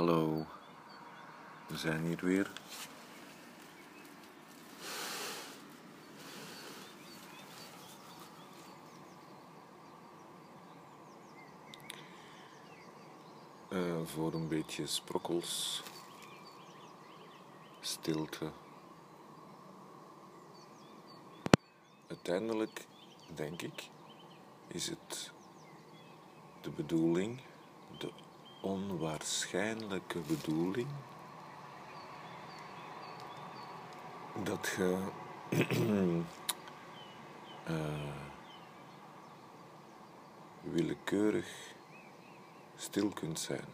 Hallo, we zijn hier weer. Eh, voor een beetje sprokkels, stilte. Uiteindelijk, denk ik, is het de bedoeling, onwaarschijnlijke bedoeling, dat je eh, willekeurig stil kunt zijn.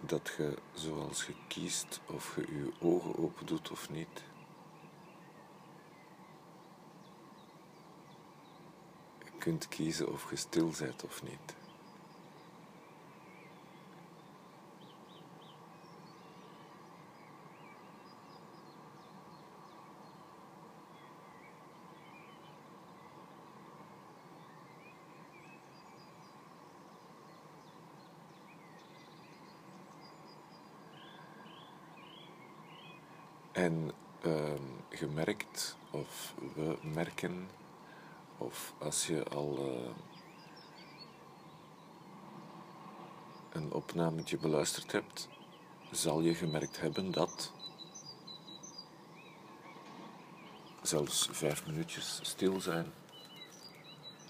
Dat je, zoals je kiest, of je je ogen open doet of niet, kunt kiezen of je stil bent of niet. En ehm, gemerkt, of we merken, of als je al uh, een opnametje beluisterd hebt, zal je gemerkt hebben dat zelfs vijf minuutjes stil zijn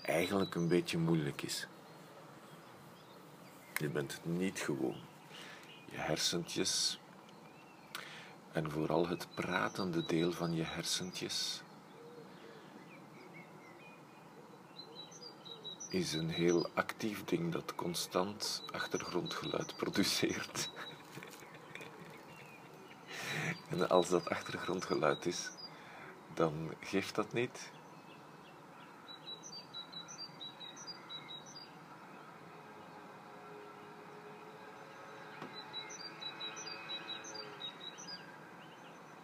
eigenlijk een beetje moeilijk is. Je bent het niet gewoon. Je hersentjes en vooral het pratende deel van je hersentjes is een heel actief ding dat constant achtergrondgeluid produceert. en als dat achtergrondgeluid is, dan geeft dat niet.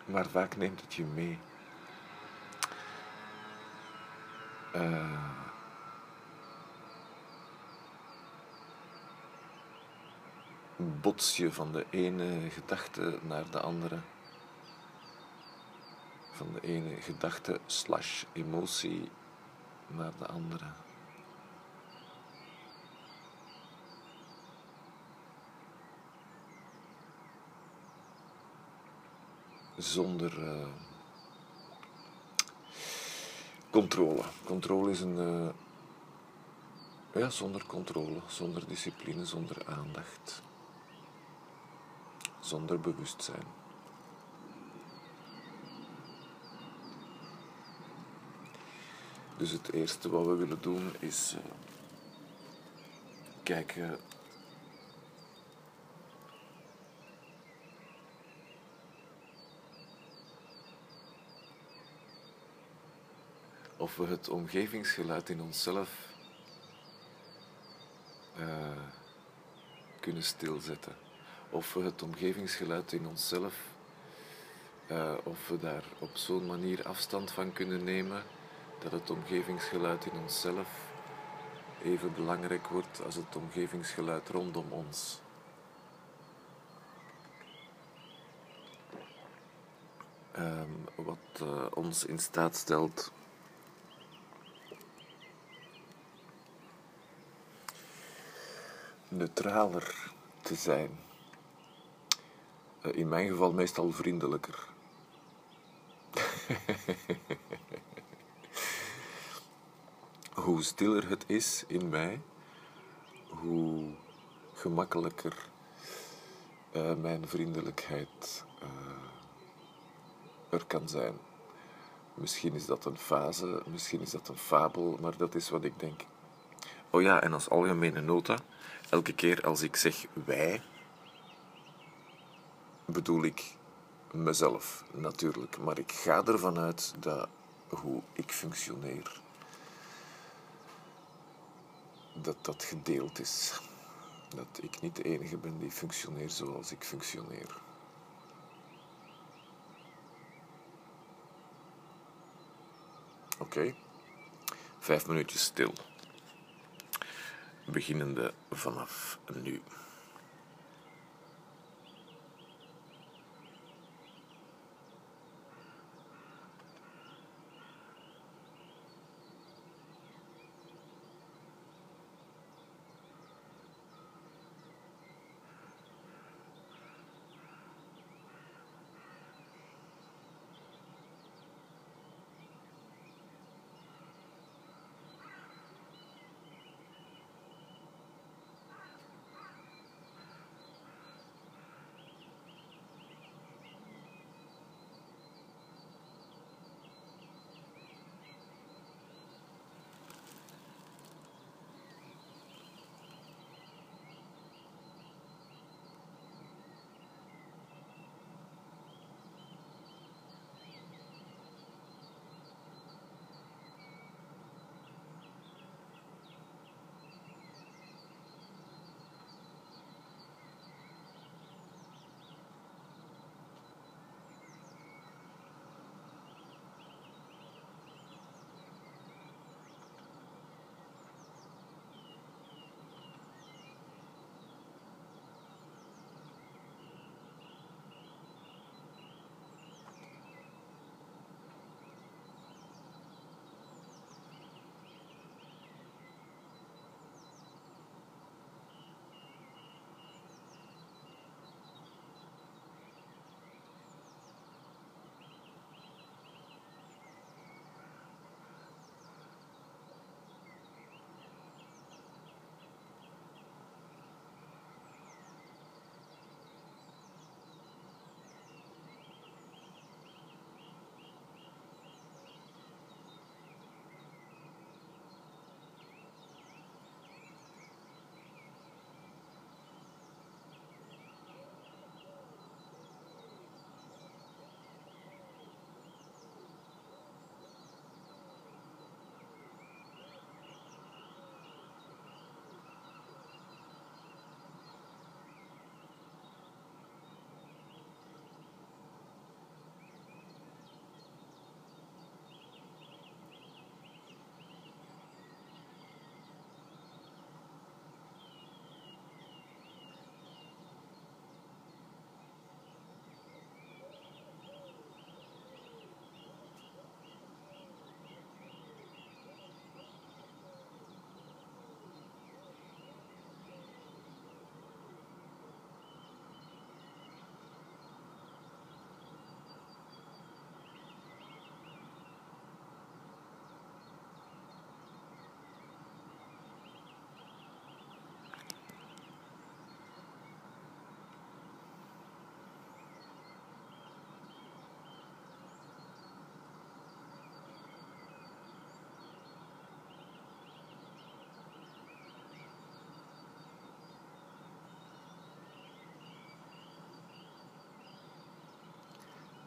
Maar vaak neemt het je mee. Uh, bots je van de ene gedachte naar de andere. Van de ene gedachte slash emotie naar de andere. Zonder uh, controle. Controle is een. Uh, ja, zonder controle, zonder discipline, zonder aandacht zonder bewustzijn. Dus het eerste wat we willen doen is uh, kijken of we het omgevingsgeluid in onszelf uh, kunnen stilzetten of we het omgevingsgeluid in onszelf, uh, of we daar op zo'n manier afstand van kunnen nemen dat het omgevingsgeluid in onszelf even belangrijk wordt als het omgevingsgeluid rondom ons. Um, wat uh, ons in staat stelt neutraler te zijn. Eh, in mijn geval meestal vriendelijker. hoe stiller het is in mij, hoe gemakkelijker uh, mijn vriendelijkheid uh, er kan zijn. Misschien is dat een fase, misschien is dat een fabel, maar dat is wat ik denk. Oh ja, en als algemene nota, elke keer als ik zeg wij, bedoel ik mezelf natuurlijk. Maar ik ga ervan uit dat hoe ik functioneer, dat dat gedeeld is. Dat ik niet de enige ben die functioneert zoals ik functioneer. Oké, vijf minuutjes stil. beginnende vanaf nu.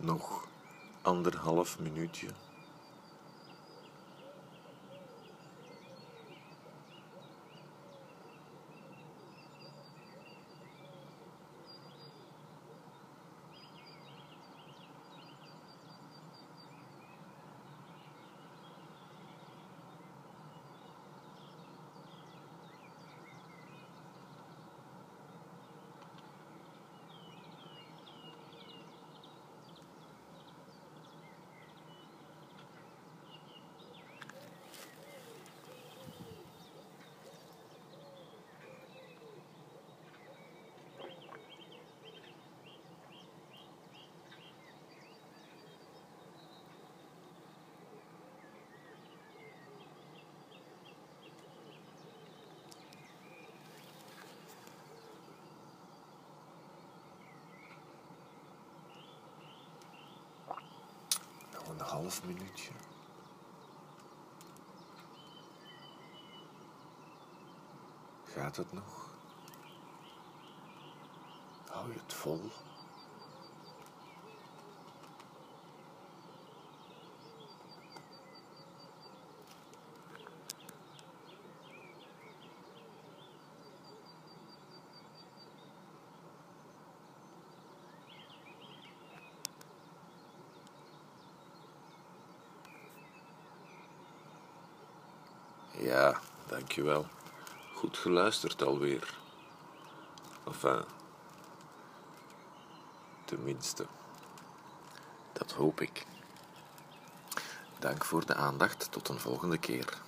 Nog anderhalf minuutje. Nog een half minuutje. Gaat het nog? Hou je het vol? Ja, dankjewel. goed geluisterd alweer. Enfin, tenminste. Dat hoop ik. Dank voor de aandacht. Tot een volgende keer.